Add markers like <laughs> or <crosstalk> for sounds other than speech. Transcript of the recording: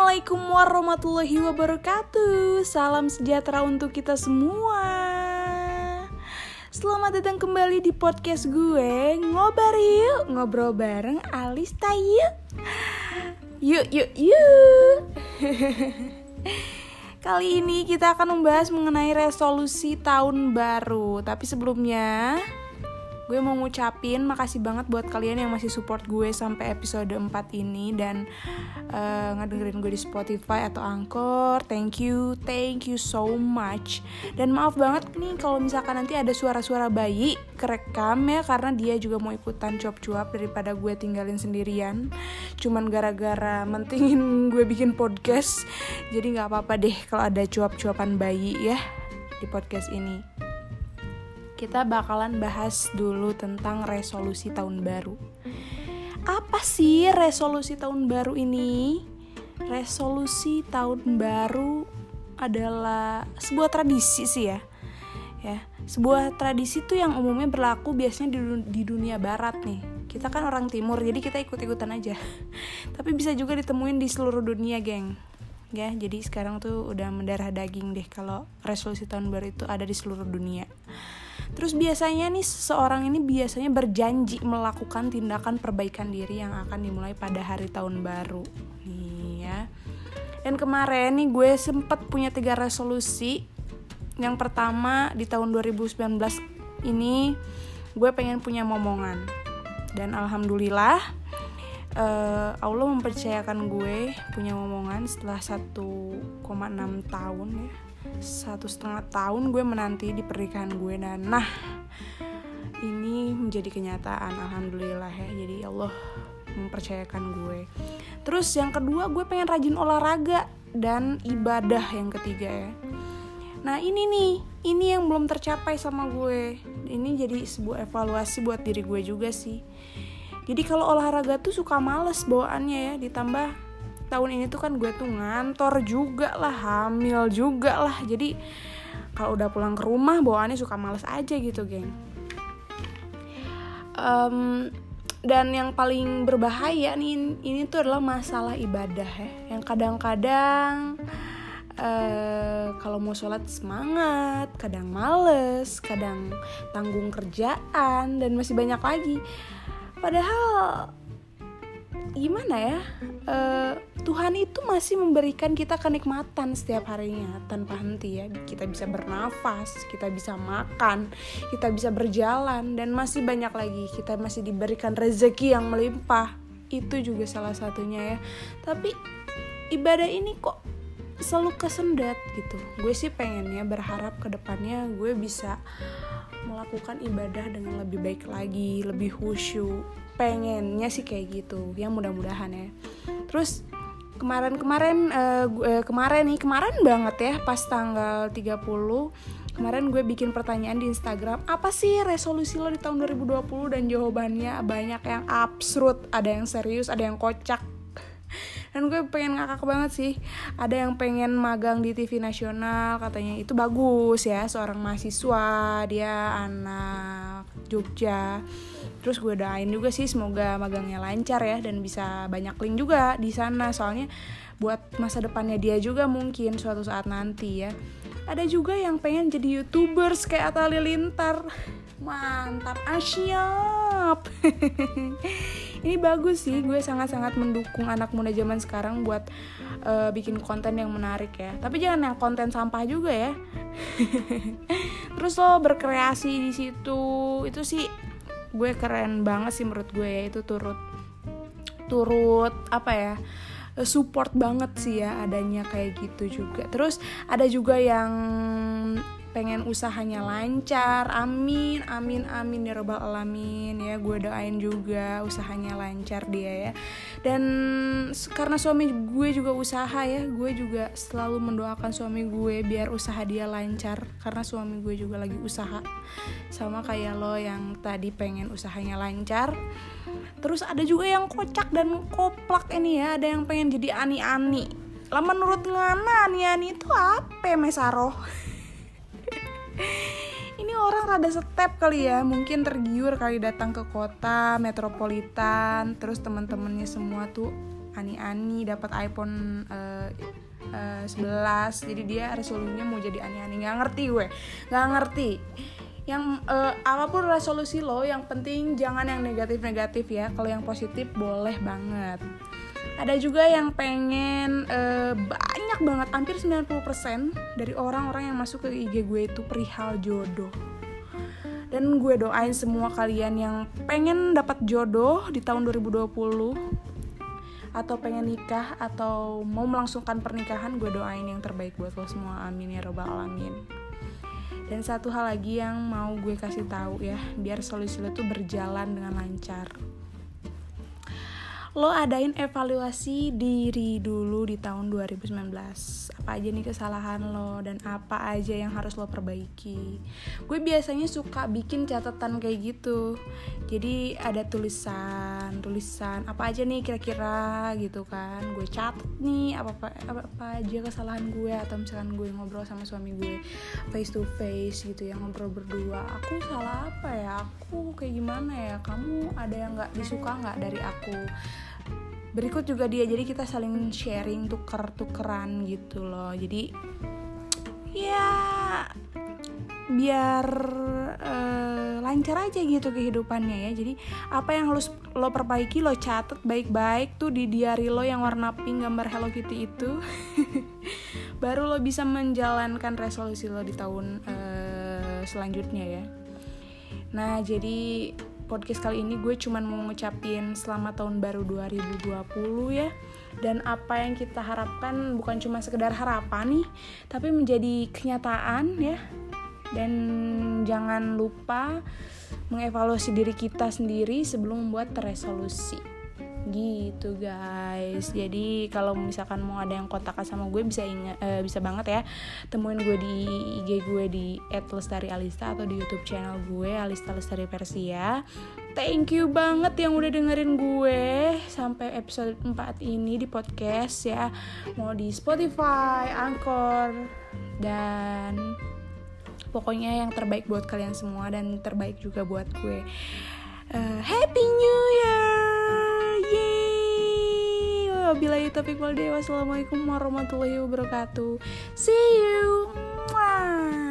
Assalamualaikum warahmatullahi wabarakatuh. Salam sejahtera untuk kita semua. Selamat datang kembali di podcast gue. Ngobar yuk Ngobrol bareng Alista yuk. Yuk yuk yuk. <laughs> Kali ini kita akan membahas mengenai resolusi tahun baru. Tapi sebelumnya gue mau ngucapin makasih banget buat kalian yang masih support gue sampai episode 4 ini dan uh, ngedengerin gue di Spotify atau Anchor. Thank you, thank you so much. Dan maaf banget nih kalau misalkan nanti ada suara-suara bayi kerekam ya karena dia juga mau ikutan cuap-cuap daripada gue tinggalin sendirian. Cuman gara-gara mentingin gue bikin podcast. Jadi nggak apa-apa deh kalau ada cuap-cuapan bayi ya di podcast ini kita bakalan bahas dulu tentang resolusi tahun baru. Apa sih resolusi tahun baru ini? Resolusi tahun baru adalah sebuah tradisi sih ya. Ya, sebuah tradisi tuh yang umumnya berlaku biasanya di, di dunia barat nih. Kita kan orang timur, jadi kita ikut-ikutan aja. <laughs> Tapi bisa juga ditemuin di seluruh dunia, geng. Ya, jadi sekarang tuh udah mendarah daging deh kalau resolusi tahun baru itu ada di seluruh dunia. Terus biasanya nih seseorang ini biasanya berjanji melakukan tindakan perbaikan diri yang akan dimulai pada hari tahun baru. Nih ya. Dan kemarin nih gue sempet punya tiga resolusi. Yang pertama di tahun 2019 ini gue pengen punya momongan. Dan alhamdulillah uh, Allah mempercayakan gue punya momongan setelah 1,6 tahun ya. Satu setengah tahun gue menanti di pernikahan gue. Dan nah ini menjadi kenyataan alhamdulillah ya. Jadi Allah mempercayakan gue. Terus yang kedua gue pengen rajin olahraga dan ibadah yang ketiga ya. Nah ini nih ini yang belum tercapai sama gue. Ini jadi sebuah evaluasi buat diri gue juga sih jadi kalau olahraga tuh suka males bawaannya ya ditambah tahun ini tuh kan gue tuh ngantor juga lah hamil juga lah. Jadi kalau udah pulang ke rumah bawaannya suka males aja gitu geng. Um, dan yang paling berbahaya nih ini tuh adalah masalah ibadah ya. Yang kadang-kadang uh, kalau mau sholat semangat kadang males kadang tanggung kerjaan dan masih banyak lagi padahal gimana ya uh, Tuhan itu masih memberikan kita kenikmatan setiap harinya tanpa henti ya. Kita bisa bernafas kita bisa makan kita bisa berjalan dan masih banyak lagi. Kita masih diberikan rezeki yang melimpah. Itu juga salah satunya ya. Tapi ibadah ini kok selalu kesendat gitu. Gue sih pengennya berharap ke depannya gue bisa melakukan ibadah dengan lebih baik lagi lebih khusyuk. Pengennya sih kayak gitu ya mudah-mudahan ya. Terus kemarin-kemarin uh, uh, kemarin nih kemarin banget ya pas tanggal 30 kemarin gue bikin pertanyaan di Instagram apa sih resolusi lo di tahun 2020 dan jawabannya banyak yang absurd ada yang serius ada yang kocak dan gue pengen ngakak banget sih. Ada yang pengen magang di TV nasional katanya. Itu bagus ya seorang mahasiswa dia anak Jogja. Terus gue doain juga sih semoga magangnya lancar ya dan bisa banyak link juga di sana. Soalnya buat masa depannya dia juga mungkin suatu saat nanti ya. Ada juga yang pengen jadi youtubers kayak Atta Lintar mantap asyap <laughs> ini bagus sih gue sangat-sangat mendukung anak muda zaman sekarang buat uh, bikin konten yang menarik ya. Tapi jangan yang konten sampah juga ya. <laughs> Terus lo berkreasi di situ itu sih gue keren banget sih menurut gue ya itu turut turut apa ya support banget sih ya adanya kayak gitu juga. Terus ada juga yang pengen usahanya lancar amin amin amin ya robbal alamin ya. Gue doain juga usahanya lancar dia ya. Dan karena suami gue juga usaha ya. Gue juga selalu mendoakan suami gue biar usaha dia lancar karena suami gue juga lagi usaha. Sama kayak lo yang tadi pengen usahanya lancar. Terus ada juga yang kocak dan koplak ini ya. Ada yang pengen jadi ani-ani. Lah menurut ngana ani-ani itu apa mesaroh <laughs> ini orang rada step kali ya mungkin tergiur kali datang ke kota metropolitan terus teman-temannya semua tuh ani-ani dapat iPhone uh, uh, 11 jadi dia resolusinya mau jadi ani-ani. Nggak ngerti gue nggak ngerti. Yang uh, apa pun resolusi lo yang penting jangan yang negatif-negatif ya. Kalau yang positif boleh banget ada juga yang pengen uh, banyak banget hampir 90% dari orang-orang yang masuk ke IG gue itu perihal jodoh. Dan gue doain semua kalian yang pengen dapat jodoh di tahun 2020 atau pengen nikah atau mau melangsungkan pernikahan gue doain yang terbaik buat lo semua. Amin ya robbal alamin. Dan satu hal lagi yang mau gue kasih tahu ya, biar solusi lo tuh berjalan dengan lancar lo adain evaluasi diri dulu di tahun 2019 apa aja nih kesalahan lo dan apa aja yang harus lo perbaiki? Gue biasanya suka bikin catatan kayak gitu. Jadi ada tulisan tulisan apa aja nih kira-kira gitu kan. Gue catat nih apa apa, apa apa aja kesalahan gue atau misalkan gue ngobrol sama suami gue face to face gitu yang ngobrol berdua. Aku salah apa ya? Aku kayak gimana ya? Kamu ada yang nggak disuka nggak dari aku berikut juga dia jadi kita saling sharing tuker tukeran gitu loh. Jadi ya biar uh, lancar aja gitu kehidupannya ya. Jadi apa yang harus lo perbaiki lo catat baik-baik tuh di diary lo yang warna pink gambar Hello Kitty itu. <laughs> Baru lo bisa menjalankan resolusi lo di tahun uh, selanjutnya ya. Nah jadi podcast kali ini gue cuman mau ngucapin selamat tahun baru 2020 ya. Dan apa yang kita harapkan bukan cuma sekedar harapan nih tapi menjadi kenyataan ya. Dan jangan lupa mengevaluasi diri kita sendiri sebelum membuat resolusi gitu guys. Jadi kalau misalkan mau ada yang kontak sama gue bisa ingat uh, bisa banget ya. Temuin gue di IG gue di @lestari_alista atau di YouTube channel gue Alista Lestari Persia. Thank you banget yang udah dengerin gue sampai episode 4 ini di podcast ya. Mau di Spotify Anchor dan pokoknya yang terbaik buat kalian semua dan terbaik juga buat gue. Uh, Happy New Year Wabillahi taufiq wal Wassalamualaikum warahmatullahi wabarakatuh. See you. Mwah.